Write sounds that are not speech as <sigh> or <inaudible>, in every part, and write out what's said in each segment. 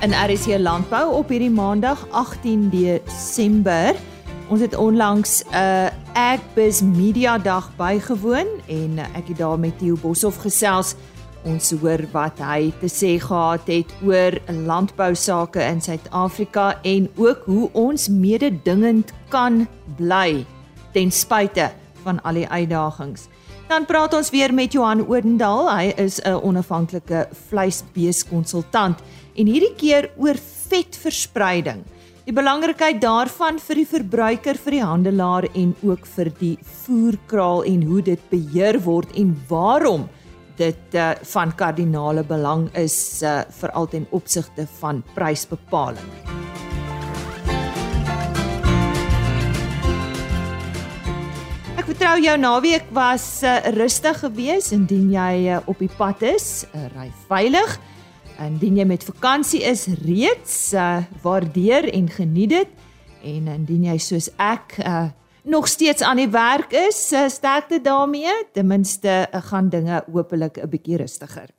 in RC Landbou op hierdie Maandag 18 Desember. Ons het onlangs 'n uh, Agbiz Media Dag bygewoon en uh, ek het daar met Theo Boshoff gesels. Ons hoor wat hy te sê gehad het oor landbou sake in Suid-Afrika en ook hoe ons mededingend kan bly ten spyte van al die uitdagings. Dan praat ons weer met Johan Odendaal. Hy is 'n onafhanklike vleisbeeskonsultant en hierdie keer oor vetverspreiding. Die belangrikheid daarvan vir die verbruiker, vir die handelaar en ook vir die voerkraal en hoe dit beheer word en waarom dit uh, van kardinale belang is uh, veral ten opsigte van prysbepaling. vertrou jou naweek was uh, rustig geweest indien jy uh, op die pad is, uh, ry veilig. Indien jy met vakansie is, reeds uh, waardeer en geniet dit. En indien jy soos ek uh, nog steeds aan die werk is, uh, sterkte daarmee. Ten minste uh, gaan dinge hopelik 'n bietjie rustiger.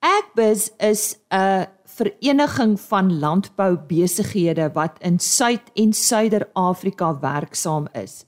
Agbus is 'n vereniging van landboubesighede wat in Suid- en Suider-Afrika werksaam is.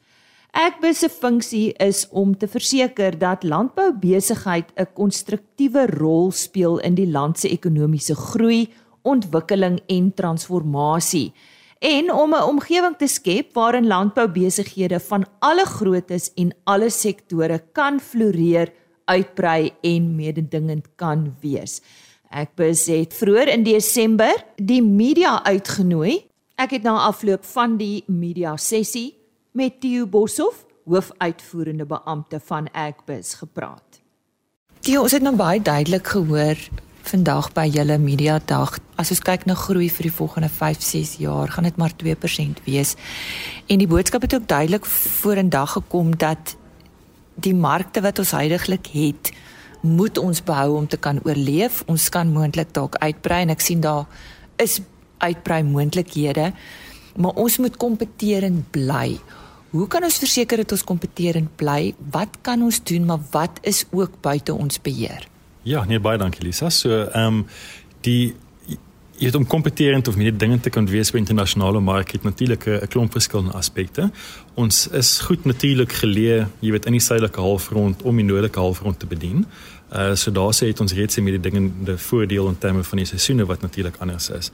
Agbus se funksie is om te verseker dat landboubesigheid 'n konstruktiewe rol speel in die land se ekonomiese groei, ontwikkeling en transformasie en om 'n omgewing te skep waarin landboubesighede van alle groottes en alle sektore kan floreer, uitbrei en mededingend kan wees. Ek beset vroeër in Desember die media uitgenooi. Ek het na afloop van die media sessie met Theo Boshoff, hoofuitvoerende beampte van Agbus gepraat. Theo, ons het nou baie duidelik gehoor vandag by julle media dag. As ons kyk na groei vir die volgende 5-6 jaar, gaan dit maar 2% wees. En die boodskap het ook duidelik vorendag gekom dat die markte wat ons heidaglik het, moet ons behou om te kan oorleef. Ons kan moontlik dalk uitbrei en ek sien daar is uitbrei moontlikhede, maar ons moet kompeterend bly. Hoe kan ons verseker dat ons kompeterend bly? Wat kan ons doen, maar wat is ook buite ons beheer? Ja, nee baie dankie Lisa. So, ehm um, die jy het om kompeterend of meer dinge te kan wees by internasionale mark het natuurlik 'n klomp verskillende aspekte. Ons is goed natuurlik geleë, jy weet in die suidelike halfrond om die noordelike halfrond te bedien. Uh so daar sê het ons reeds met die dingende voordeel in terme van die seisoene wat natuurlik anders is.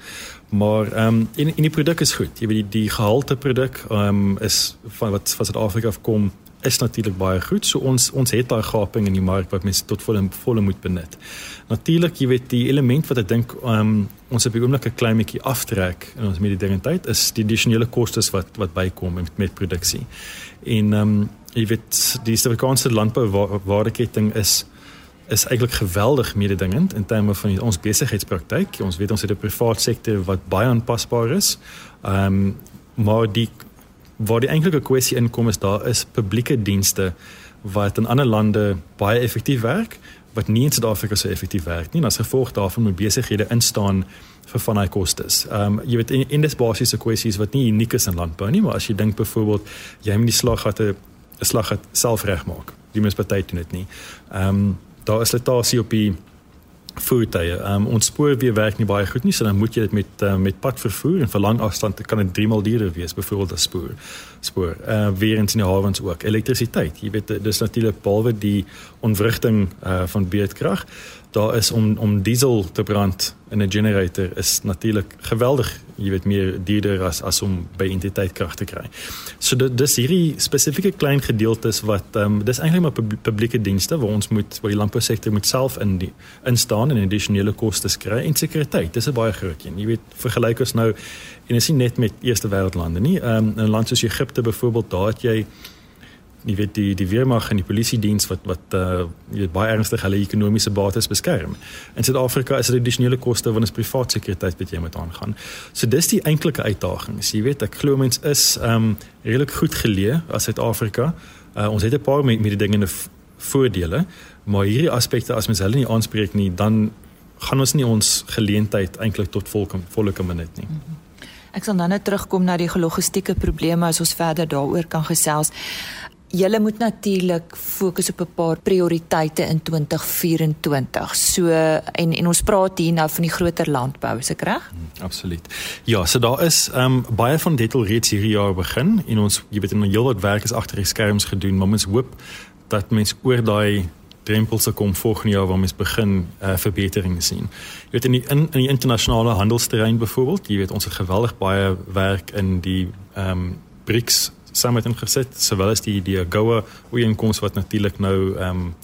Maar ehm um, in in die produk is goed. Jy weet die die gehalte produk ehm um, is van wat van Suid-Afrika afkom is natuurlik baie goed. So ons ons het daai gaping in die mark wat mense tot volle volle moet benut. Natuurlik, jy weet die element wat ek dink um, ons op die oomblik 'n klein bietjie aftrek in ons mededingendheid is die addisionele kostes wat wat bykom met met produksie. En ehm um, jy weet die Suid-Afrikaanse landbouwaardeketting is is eintlik geweldig mededingend in terme van ons besigheidspraktyk. Ons weet ons het 'n privaat sektor wat baie aanpasbaar is. Ehm um, maar die waar die enkelike kwessie inkom is daar is publieke dienste wat in ander lande baie effektief werk wat nie in Suid-Afrika so effektief werk nie. En as gevolg daarvan moet besighede instaan vir van daai kostes. Ehm um, jy weet in, in dis basiese kwessies wat nie uniek is in landbou nie, maar as jy dink byvoorbeeld jy moet die slaggatte 'n slaggat self regmaak. Die party doen dit nie. Ehm um, daar is letasie op die voertuie. Um, ons spoor weer werk nie baie goed nie, so dan moet jy dit met uh, met pad vervoer en vir lang afstand kan dit 3 maal duurder wees, byvoorbeeld as spoor. Spoor. Uh weer in die hawens ook. Elektrisiteit. Jy weet dis natuurlik behalwe die ontwrigting uh van beurtkrag daar is om om diesel te brand in 'n generator is natuurlik geweldig, jy weet meer duurder as as om by entiteit krag te kry. So dit dis hierdie spesifieke klein gedeeltes wat ehm um, dis eintlik maar pub publieke dienste waar ons moet waar die landbousektor moet self in die instaan en addisionele kostes kry en sekuriteit. Dis 'n baie groot een. Jy weet vergelyk ons nou en is nie net met eerste wêreldlande nie. Ehm um, in 'n land soos Egipte byvoorbeeld, daar het jy jy weet die die weermag en die polisie diens wat wat uh jy weet baie ernstig hulle ekonomiese bates beskerm. In Suid-Afrika is dit addisionele koste wanneer ons privaat sekuriteit met jy moet aangaan. So dis die eintlike uitdaging. Jy weet ek glo mens is um redelik goed geleë as Suid-Afrika. Uh ons het 'n paar met, met die dinge voordele, maar hierdie aspekte as mens hulle nie aanspreek nie, dan gaan ons nie ons geleentheid eintlik tot volk volle kan benut nie. Mhm. Ek sal dan net terugkom na die logistieke probleme as ons verder daaroor kan gesels julle moet natuurlik fokus op 'n paar prioriteite in 2024. So en en ons praat hier nou van die groter landbou, is ek reg? Hmm, absoluut. Ja, so daar is ehm um, baie van dit al reeds hierdie jaar begin en ons jy weet in 'n heel wat werk is agter die skerms gedoen, maar mens hoop dat mense oor daai drempels se kom volgende jaar waar mens begin uh, verbetering sien. Jy weet in die in, in die internasionale handelsterrein byvoorbeeld, jy weet ons het geweldig baie werk in die ehm um, BRICS saam ingesit sowel as die die AGOA ooreenkoms wat natuurlik nou ehm um,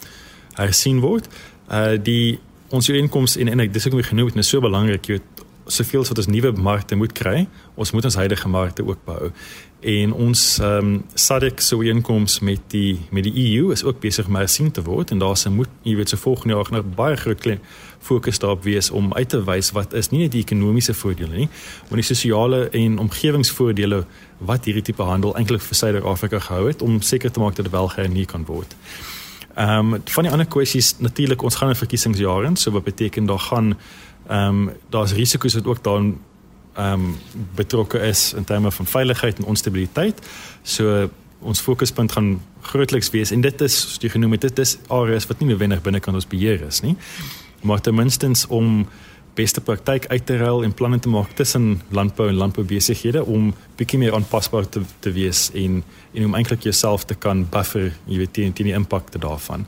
hersien word. Uh die ons ooreenkoms en en ek dis ook genoem het, is so belangrik jy weet soveel as wat ons nuwe markte moet kry, ons moet ons huidige markte ook bou. En ons ehm um, SADC se ooreenkoms met die met die EU is ook besig om hersien te word en daar se moet jy weet se volgende jaar nog baie groot klein fokus daarop wees om uit te wys wat is nie net die ekonomiese voordele nie, maar die sosiale en omgewingsvoordele wat hierdie tipe handel eintlik vir Suid-Afrika gehou het om seker te maak dat dit wel gehernie kan word. Ehm um, van die ander kwessies natuurlik ons gaan in, so wat beteken daar gaan ehm um, daar's risiko's wat ook daarin ehm um, betrokke is in terme van veiligheid en onstabiliteit. So ons fokuspunt gaan grootliks wees en dit is soos jy genoem het dit is areas wat nie noodwendig binne kan ons beheer is nie. Maar ten minste om beste praktyk uit te ruil en planne te maak tussen landbou en landboubesighede om bietjie meer aanpasbaar te te wees en en om eintlik jouself te kan buffer, jy weet teen teen die impakte daarvan.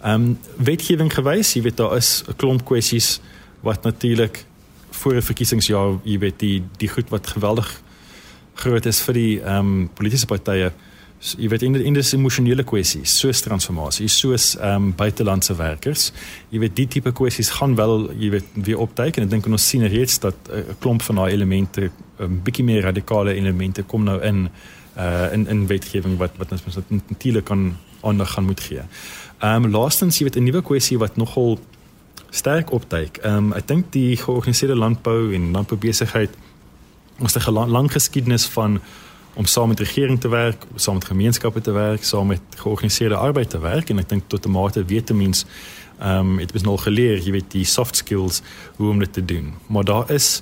Ehm um, wetgewing gewys, jy weet daar is 'n klomp kwessies wat natuurlik voor 'n verkiesingsjaar, jy weet die die goed wat geweldig groot is vir die ehm um, politieke partye jy weet in in dis emosionele kwessies soos transformasie soos ehm um, buitelandse werkers jy weet die tipe kwessies gaan wel jy weet weer opduik en ek dink ons sien reeds dat 'n uh, klomp van daai elemente 'n um, bietjie meer radikale elemente kom nou in uh in in wetgewing wat wat ons natuurlik kan aandag gaan moet gee. Ehm um, laastens jy weet 'n nuwe kwessie wat nogal sterk opduik. Ehm um, ek dink die georganiseerde landbou en landboubesigheid ons het 'n lang geskiedenis van om saam met regering te werk, saam met gemeenskappe te werk, saam met georganiseerde arbeid te werk en ek dink tot 'n mate weet mense ehm um, dit is nog geleer, jy weet die soft skills hoe om dit te doen. Maar daar is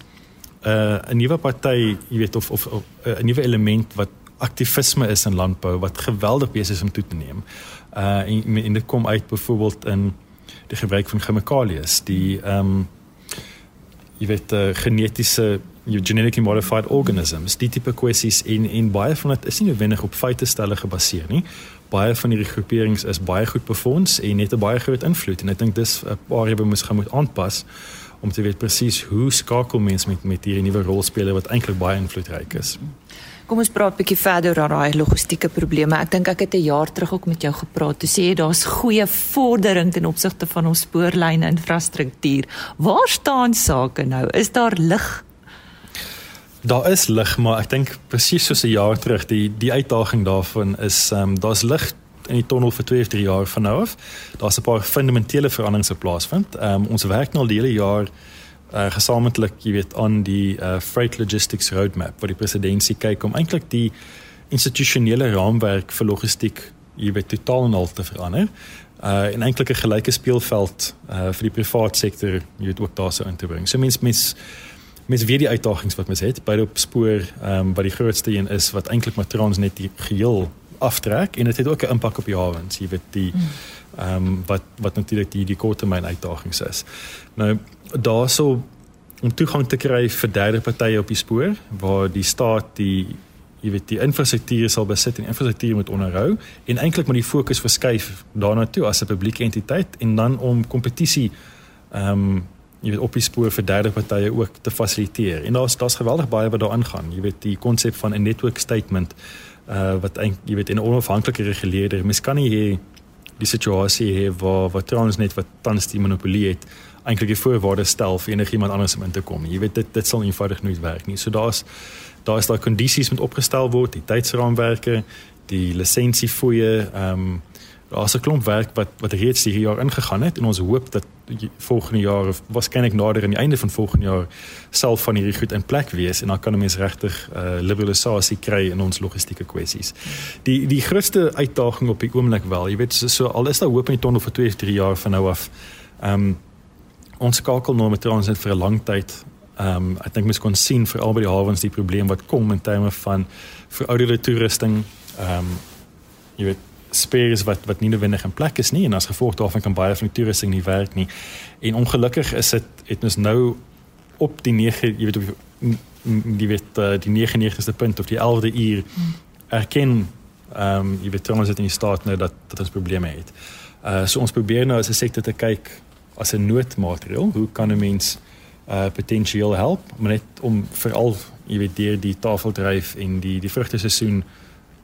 'n uh, 'n nuwe party, jy weet of of 'n nuwe element wat aktivisme is in landbou wat geweldig besig is om toe te neem. Uh en, en dit kom uit byvoorbeeld in die gebruik van chemikalieë, die ehm um, jy weet uh, genetiese you genetically modified organisms die tipe kwessies en en baie van dit is nie noodwendig op feite stelle gebaseer nie baie van hierdie groeperings is baie goed befonds en het 'n baie groot invloed en ek dink dis 'n paar wat ons gaan moet aanpas om te weet presies hoe skakel mens met met hierdie nuwe rolspelers wat eintlik baie invloedryk is Kom ons praat 'n bietjie verder oor daai logistieke probleme. Ek dink ek het 'n jaar terug ook met jou gepraat. Jy sê daar's goeie vordering ten opsigte van ons spoorlyne infrastruktuur. Waar staan sake nou? Is daar lig Daar is lig, maar ek dink presies soos 'n jaar terug, die die uitdaging daarvan is ehm um, daar's lig in die tonnel vir 2 of 3 jaar van nou af. Daar's 'n paar fundamentele veranderings wat plaasvind. Ehm um, ons werk nou al die hele jaar uh, gesamentlik, jy weet, aan die uh, freight logistics roadmap wat die presidentsie kyk om eintlik die institusionele raamwerk vir logistiek jy weet totaal en al te verander. Uh en eintlik 'n gelyke speelveld uh vir die private sektor, jy weet ook daarso in te bring. So mens mens mens weet die uitdagings wat mens het by op spoor ehm um, wat die grootste een is wat eintlik matrons net die geheel aftrek en dit het ook 'n impak op die hawens jy weet die hmm. ehm um, wat wat natuurlik die die korttermyn uitdagings is nou daarso om toegang te kry vir derde partye op die spoor waar die staat die jy weet die infrastruktuur sal besit en infrastruktuur moet onderhou en eintlik moet die fokus verskuif daarna toe as 'n publieke entiteit en dan om kompetisie ehm um, jy weet op die spoor vir derde partye ook te fasiliteer. En daar's daar's geweldig baie wat daaraan gaan. Jy weet die konsep van 'n network statement uh wat eintlik jy weet 'n onafhanklike reguleerder, mens kan nie hier die situasie hê waar wat trouens net wat tans die monopolie het eintlik die voorwaarde stel vir enigiemand anders om in te kom. Jy weet dit dit sal eenvoudig nooit werk nie. So daar's daar is daar kondisies moet opgestel word, die tydsraamwerke, die lisensiefoëye, ehm um, daar's 'n klomp werk wat wat reeds hierdie jaar ingegaan het en ons hoop dat volgende jaar of waarskynlik nader aan die einde van volgende jaar sal van hierdie goed in plek wees en dan kan ons regtig uh, liberalisasie kry in ons logistieke kwessies. Die die grootste uitdaging op die oomblik wel, jy weet so, so al is daar hoop in die tonnel vir 2 of 3 jaar van nou af. Ehm um, ons skakel nou met transit vir 'n lang tyd. Ehm um, ek dink mens kon sien vir albei die hawens die probleem wat kom in terme van verouderde toerusting. Ehm um, jy weet spares wat wat nie noodwendig in plek is nie en as gevolg daarvan kan baie van die toerusting nie werk nie. En ongelukkig is dit het ons nou op die 9 jy weet op die weet uh, die 99ste punt of die 11de uur erken ehm um, jy weet trouens dit in die staat nou dat dat ons probleme het. Uh so ons probeer nou as 'n sektor te kyk as 'n noodmaatreël, hoe kan 'n mens uh potensieel help, maar net om veral jy weet deur die tafeldryf en die die vrugteseisoen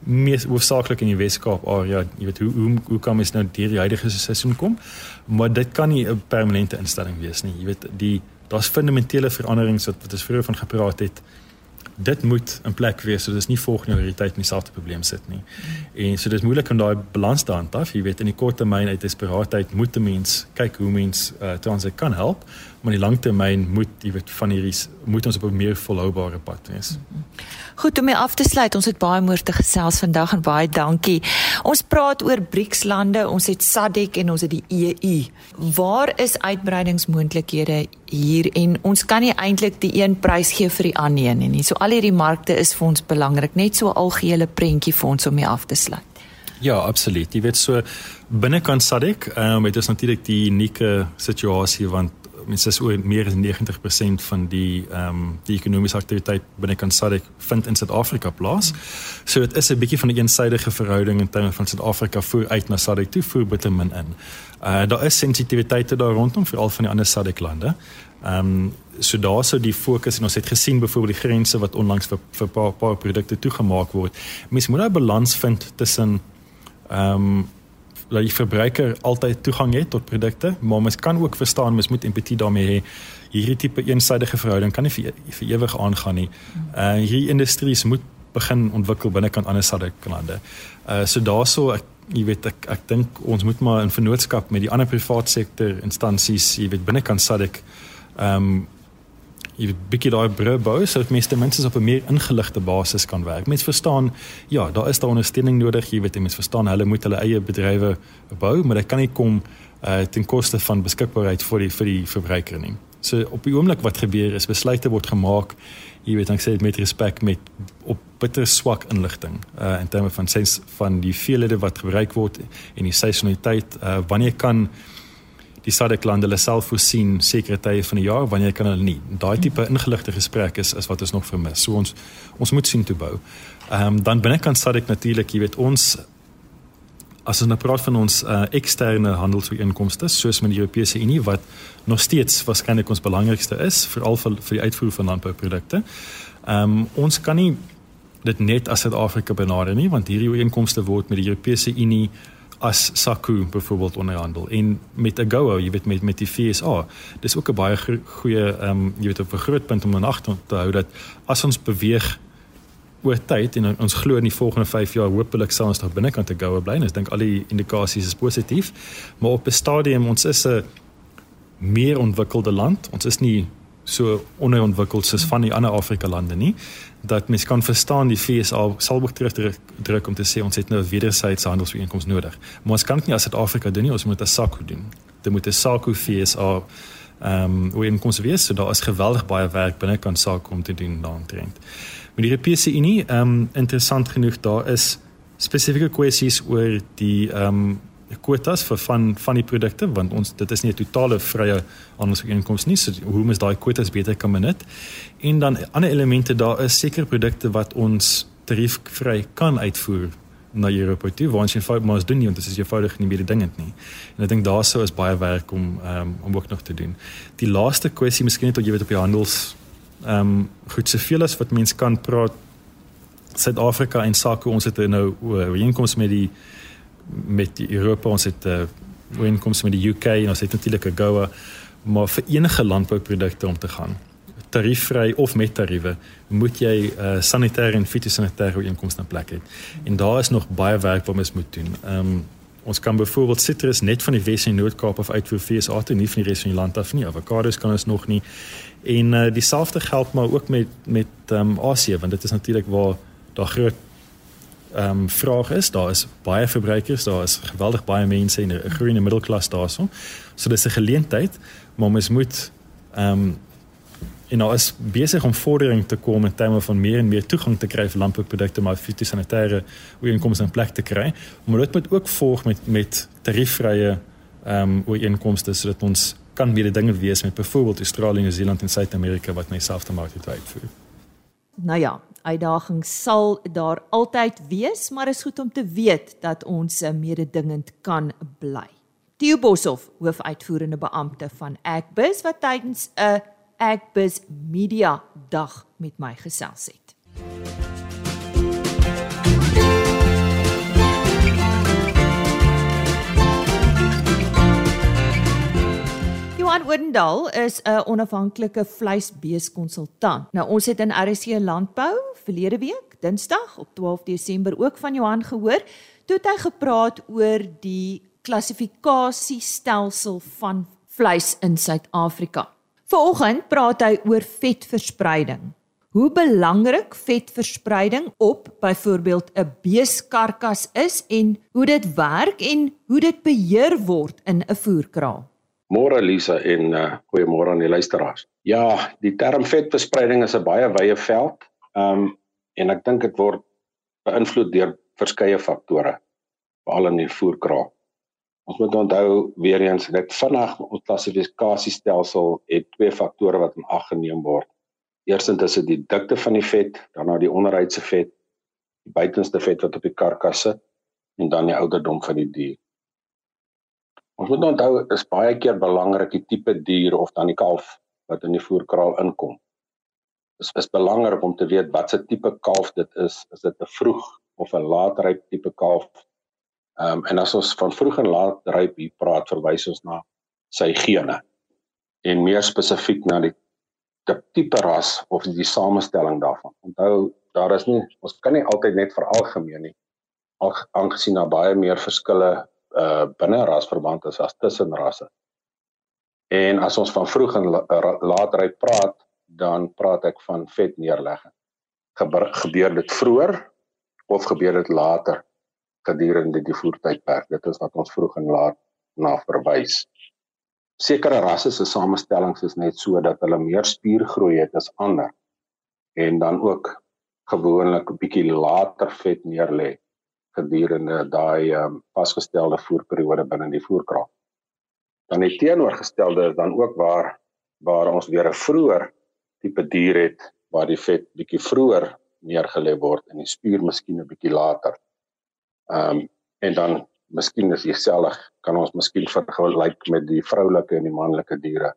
meer hoofsaaklik in die Weskaap area, jy weet hoe hoe hoe kan mens nou deur die huidige seisoen kom? Maar dit kan nie 'n permanente instelling wees nie. Jy weet die daar's fundamentele veranderings wat wat ons vroeër van gepraat het dit moet in plek wees so dis nie volgende jaar die tyd in dieselfde probleem sit nie. En so dis moeilik om daai balans te handhaaf. Jy weet in die kort termyn uit desperaatheid moet 'n mens kyk hoe mens uh, transit kan help, maar in die lang termyn moet jy weet van hierdie moet ons op 'n meer volhoubare pad wees. Goed om mee af te sluit. Ons het baie moeite te gesels vandag en baie dankie. Ons praat oor BRICS lande, ons het SADC en ons het die EU. Waar is uitbreidingsmoontlikhede hier en ons kan nie eintlik die een prys gee vir die ander een nie. So al hierdie markte is vir ons belangrik, net so algehele prentjie vir ons om mee af te sluit. Ja, absoluut. Jy weet so binnekant SADC, ehm um, dit is natuurlik die unieke situasie want mense is oor meer as 90% van die ehm um, die ekonomiese aktiwiteit binnekant SADC vind in Suid-Afrika plaas. So dit is 'n bietjie van 'n eensidedige verhouding in terme van Suid-Afrika voer uit na SADC toe, voer bitter min in. Uh daar is sensitiwiteite daar rondom vir al van die ander SADC lande. Ehm um, so daar sou die fokus en ons het gesien byvoorbeeld die grense wat onlangs vir vir paar paar produkte toegemaak word. Mens moet 'n balans vind tussen ehm um, dat die verbruiker altyd toegang het tot produkte, maar mens kan ook verstaan mens moet empatie daarmee hê. Hierdie tipe eensidedige verhouding kan nie vir, vir ewig aangaan nie. Uh hierdie industries moet begin ontwikkel binnekant ander SADC lande. Uh so daaroor ek jy weet ek ek dink ons moet maar in vennootskap met die ander private sektor instansies, jy weet binnekant SADC ehm um, jy bietjie daai brûe bou sodat mense op 'n meer ingeligte basis kan werk. Mense verstaan, ja, daar is daar ondersteuning nodig, jy weet, mense verstaan hulle moet hulle eie bedrywe bou, maar dit kan nie kom uh ten koste van beskikbaarheid vir die vir die verbruiker nie. So op die oomblik wat gebeur is besluite word gemaak, jy weet, ek sê dit met respek met op bitter swak inligting uh in terme van sens van die veelhede wat gebruik word en die seisonaliteit, uh wanneer kan die SADC lande hulle self voorsien sekere tye van die jaar wanneer kan hulle nie. Daai tipe ingeligte gesprek is is wat ons nog vermis. So ons ons moet sien toe bou. Ehm um, dan binnekant SADC natuurlik, jy weet ons as ons nou praat van ons uh, eksterne handelsooreenkomste soos met die Europese Unie wat nog steeds waarskynlik ons belangrikste is veral vir vir die uitvoer van landbouprodukte. Ehm um, ons kan nie dit net as Suid-Afrika benader nie want hierdie ooreenkomste word met die Europese Unie as SAKU byvoorbeeld onderhandel en met AGOA, jy weet met met die FSA. Dis ook 'n baie goeie ehm um, jy weet op 'n groot punt om in ag te hou dat as ons beweeg oor tyd en ons glo in die volgende 5 jaar hopelik sal ons daar binnekant AGOA bly. Ek dink al die indikasies is positief. Maar op 'n stadium ons is 'n meer ontwikkelde land. Ons is nie so onderontwikkeld soos van die ander Afrika lande nie dat mens kan verstaan die FSA sal ook terug druk om te sê ons het nou wederwysige handelsooreenkomste nodig. Maar ons kan dit nie as Suid-Afrika doen nie ons moet 'n SACU doen. Dit moet 'n SACU FSA ehm um, hoe in konseweer so daar is geweldig baie werk binne kan SACU om te doen daaroontrent met die Europese Unie ehm um, interessant genoeg daar is spesifieke kwessies oor die ehm um, kwotas vir van van die produkte want ons dit is nie 'n totale vrye handelsooreenkoms nie so hoe mens daai kwotas beter kan benut? En dan ander elemente daar is sekere produkte wat ons tariefvry kan uitvoer na Europa toe waar ons in feite maar doen nie want dit is eenvoudig nie meer dingend nie. En ek dink daar sou is baie werk om um, om ook nog te doen. Die laaste kwessie miskien net wat jy weet op die handels ehm um, goed soveel as wat mens kan praat Suid-Afrika en SACU ons het nou ooreenkomste met die met Europa ons het 'n uh, ooreenkoms met die UK en ons het natuurlik 'n goue maar vir enige landbouprodukte om te gaan tariefvry of met tariewe moet jy 'n uh, sanitêre en fitosanitêre ooreenkoms in plek hê en daar is nog baie werk wat ons moet doen. Ehm um, ons kan byvoorbeeld sitrus net van die Wes en Noord-Kaap af uitvoer FSA toe nie van die res van die land af nie. Avokados kan ons nog nie. En uh, dieselfde geld maar ook met met ehm um, Asië want dit is natuurlik waar daar groot ehm um, vraag is. Daar is baie verbruikers, daar is geweldig baie mense en 'n groeiende middelklas daarso. So dis 'n geleentheid, maar mens moet ehm um, en nou is besig om vordering te kom in terme van meer en meer toegang te kry vir landbouprodukte maar fitosanitêre ooreenkomste in plek te kry. Maar dit moet ook volg met met tariefvrye ehm um, ooreenkomste sodat ons kan weer dinge wees met byvoorbeeld Australië, Nieu-Seeland en Suid-Amerika wat net selfde mark het uitvoer. Nou ja, uitdagings sal daar altyd wees, maar is goed om te weet dat ons mededingend kan bly. Theo Boshoff, hoofuitvoerende beampte van Agbus wat tydens 'n Agbus Media Dag met my gesels het. Johan Oendal is 'n onafhanklike vleisbeeskonsultant. Nou ons het in RC Landbou verlede week, Dinsdag op 12 Desember ook van Johan gehoor, toe hy gepraat oor die klassifikasiestelsel van vleis in Suid-Afrika. Vanoggend praat hy oor vetverspreiding. Hoe belangrik vetverspreiding op byvoorbeeld 'n beeskarkas is en hoe dit werk en hoe dit beheer word in 'n voerkraal. Môre Lisa en uh, goeiemôre aan die luisteraars. Ja, die term vetverspreiding is 'n baie wye veld. Ehm um, en ek dink dit word beïnvloed deur verskeie faktore, veral in die voerkraal. Ons moet onthou weer eens net vinnig ons klassifikasiestelsel het twee faktore wat in ag geneem word. Eerstens is dit die dikte van die vet, dan na die onderhuidse vet, die buitenste vet wat op die karkas sit en dan die ouderdom van die dier. Ons moet onthou is baie keer belangrik die tipe dier of dan die kalf wat in die voerkraal inkom. Dit is, is belangrik om te weet wat se tipe kalf dit is. Is dit 'n vroeg of 'n laatryp tipe kalf? Ehm um, en as ons van vroeg en laatryp hier praat, verwys ons na sy gene en meer spesifiek na die tipe ras of die, samestelling daarvan. Onthou, daar is nie ons kan nie altyd net veralgemeen nie. Aangesien daar baie meer verskille uh binne rasverband is as tussen rasse. En as ons van vroeg en later uit praat, dan praat ek van vet neerlegging. Gebeur, gebeur dit vroeër of gebeur dit later gedurende die voertydperk? Dit is wat ons vroeg en laat na verwys. Sekere rasse se samestellings is net so dat hulle meer spiergroei het as ander en dan ook gewoonlik 'n bietjie later vet neerlê gedurende daai um, vasgestelde voerperiode binne die voerkraal. Dan die teenoorgestelde is dan ook waar waar ons weer 'n vroeër tipe dier het waar die vet bietjie vroeër neergelê word en die spier miskien 'n bietjie later. Ehm um, en dan miskien is dieselfde kan ons miskien vergelyk met die vroulike en die manlike diere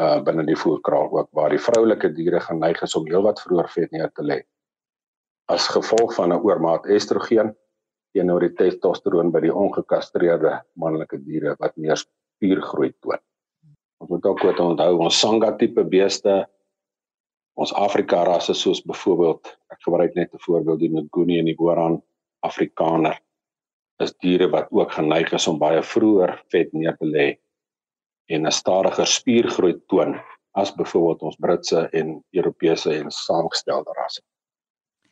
uh binne die voerkraal ook waar die vroulike diere geneig is om heelwat vroeër vet neer te lê as gevolg van 'n oormaat estrogen teenoor die testosteron by die ongekastreerde manlike diere wat meer spiergroei toon. Ons moet ook goed onthou ons sanga tipe beeste ons Afrika rasse soos byvoorbeeld ek gebruik net 'n voorbeeld die Nguni en die Boran Afrikaner is diere wat ook geneig is om baie vroeër vet neer te lê en 'n stadiger spiergroei toon as byvoorbeeld ons Britse en Europese en saamgestelde rasse.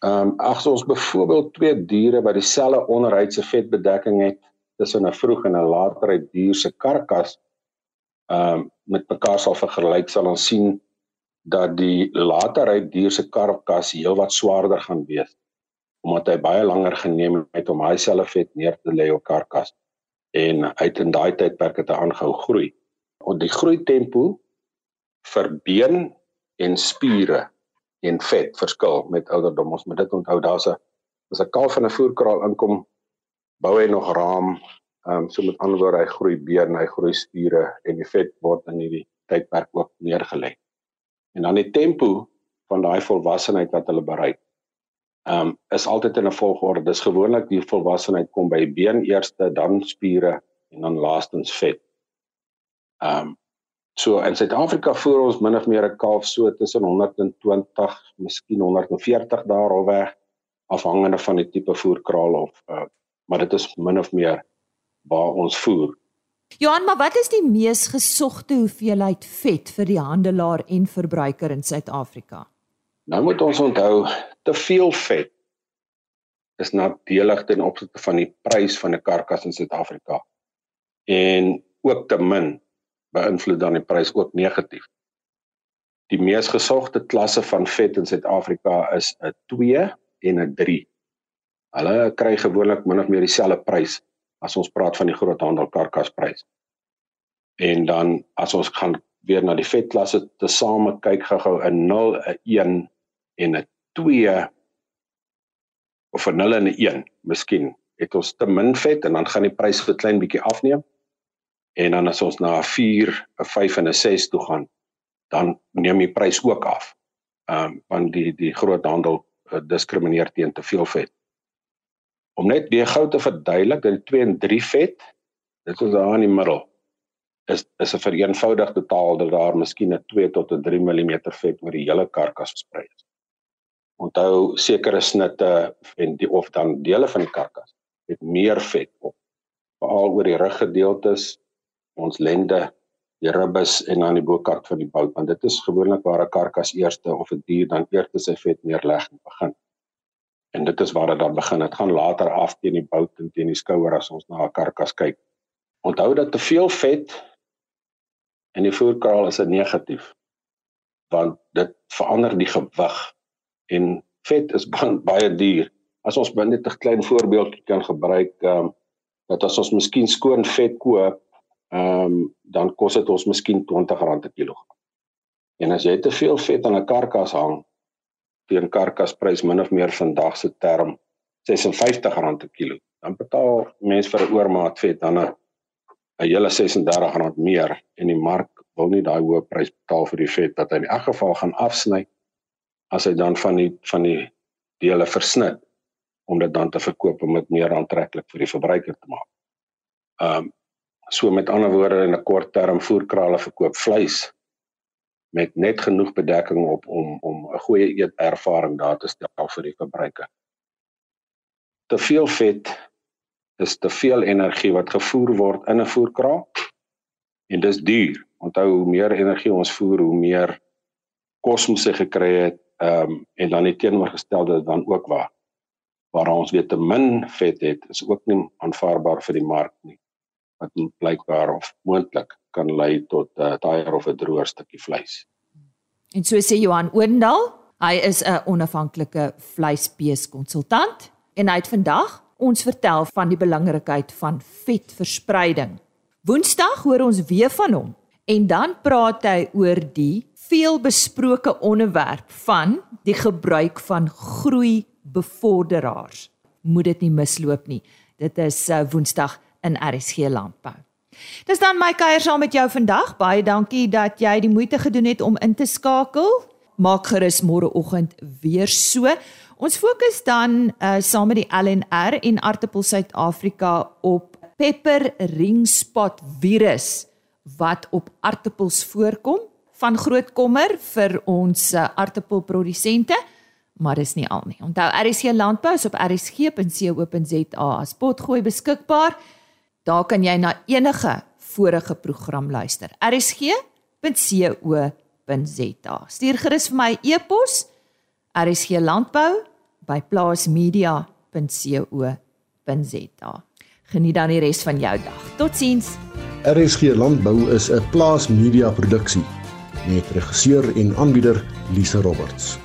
Ehm um, as ons byvoorbeeld twee diere wat dieselfde onderhuidse vetbedekking het tussen 'n vroeg en 'n laterheid dier se karkas ehm um, met mekaar sal vergelyk sal ons sien dat die laterheid dier se karkas heelwat swaarder gaan wees omdat hy baie langer geneem het om hy selfe vet neer te lê op karkas en uit in daai tydperk het hy aangehou groei. Op die groei tempo vir been en spiere en vet verskil met ouderdom. Ons moet dit onthou. Daar's 'n as 'n kalf in 'n voerkraal inkom, bou hy nog raam. Ehm um, so met ander woorde, hy groei been, hy groei spiere en die vet word in hierdie tydperk ook neergelê. En dan die tempo van daai volwassenheid wat hulle bereik. Ehm um, is altyd in 'n volgorde. Dis gewoonlik die volwassenheid kom by been eerste, dan spiere en dan laastens vet. Ehm um, So in Suid-Afrika voer ons min of meer 'n kalf so tussen 120, miskien 140 daar weg afhangende van die tipe voerkraal of uh, maar dit is min of meer waar ons voer. Johan, maar wat is die mees gesogte hoeveelheid vet vir die handelaar en verbruiker in Suid-Afrika? Nou moet ons onthou, te veel vet is nadelig ten opsigte van die prys van 'n karkas in Suid-Afrika. En ook te min beïnvloed dan die prys ook negatief. die mees gesogte klasse van vet in Suid-Afrika is 'n 2 en 'n 3. Hulle kry gewoonlik min of meer dieselfde prys as ons praat van die groothandel karkasprys. En dan as ons gaan weer na die vetklasse tesame kyk gou-gou 'n 0, 'n 1 en 'n 2 of 'n 0 en 'n 1, miskien het ons te min vet en dan gaan die prys so klein bietjie afneem. En dan as ons na 'n 4, 'n 5 en 'n 6 toe gaan, dan neem die prys ook af. Ehm um, want die die groot handel uh, diskrimineer teen te veel vet. Om net weer gou te verduidelik dat die 2 en 3 vet, dit is daar in die middel is is 'n vereenvoudigde taal dat daar miskien 'n 2 tot 'n 3 mm vet oor die hele karkas versprei is. Onthou sekere snitte en die of dan dele van die karkas het meer vet op veral oor die ruggedeeltes ons lende die ribbes en dan die bokant van die bout want dit is gewoonlik waar 'n karkas eerste of 'n dier dan eers sy vet neerleg en begin. En dit is waar dit dan begin. Dit gaan later af teen die bout en teen die skouer as ons na 'n karkas kyk. Onthou dat te veel vet in die voerkraal is 'n negatief want dit verander die gewig. En vet is <laughs> baie duur. As ons net 'n klein voorbeeld kan gebruik, ehm um, dat as ons miskien skoon vet koop, ehm um, dan kos dit ons miskien R20 per kilogram. En as jy te veel vet aan 'n karkas hang, teen karkasprys min of meer vandag se term R56 per kilo, dan betaal mense vir 'n oormaat vet dan 'n 'n hele R36 meer en die mark wil nie daai hoë prys betaal vir die vet dat hy in elk geval gaan afsny as hy dan van die van die dele versnit om dit dan te verkoop om dit meer aantreklik vir die verbruiker te maak. Ehm um, so met ander woorde in 'n kort term voerkrale verkoop vleis met net genoeg bedekking op om om 'n goeie eetervaring daar te stel vir die verbruiker. Te veel vet is te veel energie wat gevoer word in 'n voerkraal en dis duur. Onthou hoe meer energie ons voer, hoe meer kos ons gekry het, ehm um, en dan die teenoorgestelde dan ook waar waar ons weer te min vet het, is ook nie aanvaarbaar vir die mark nie. Wat blykbaar of moontlik kan lei tot 'n uh, taier of 'n droër stukkie vleis. En so sê Johan Oendal, hy is 'n onafhanklike vleisbeeskonsultant en hy het vandag ons vertel van die belangrikheid van vetverspreiding. Woensdag hoor ons weer van hom en dan praat hy oor die veelbesproke onderwerp van die gebruik van groei bevorderaars. Moet dit nie misloop nie. Dit is uh, Woensdag in RSG Landbou. Dis dan my kuier saam met jou vandag. Baie dankie dat jy die moeite gedoen het om in te skakel. Maak gerus môreoggend weer so. Ons fokus dan uh, saam met die LNR en Artipel Suid-Afrika op pepper ring spot virus wat op aartappels voorkom van groot kommer vir ons uh, aartappelprodusente maar dis nie al nie. Onthou RSC Landbou is op rsg.co.za as potgooi beskikbaar. Daar kan jy na enige vorige program luister. rsg.co.za. Stuur gerus vir my e-pos rsglandbou@plaasmedia.co.za. Geniet dan die res van jou dag. Totsiens. RSG Landbou is 'n plaasmedia produksie met regisseur en aanbieder Lise Roberts.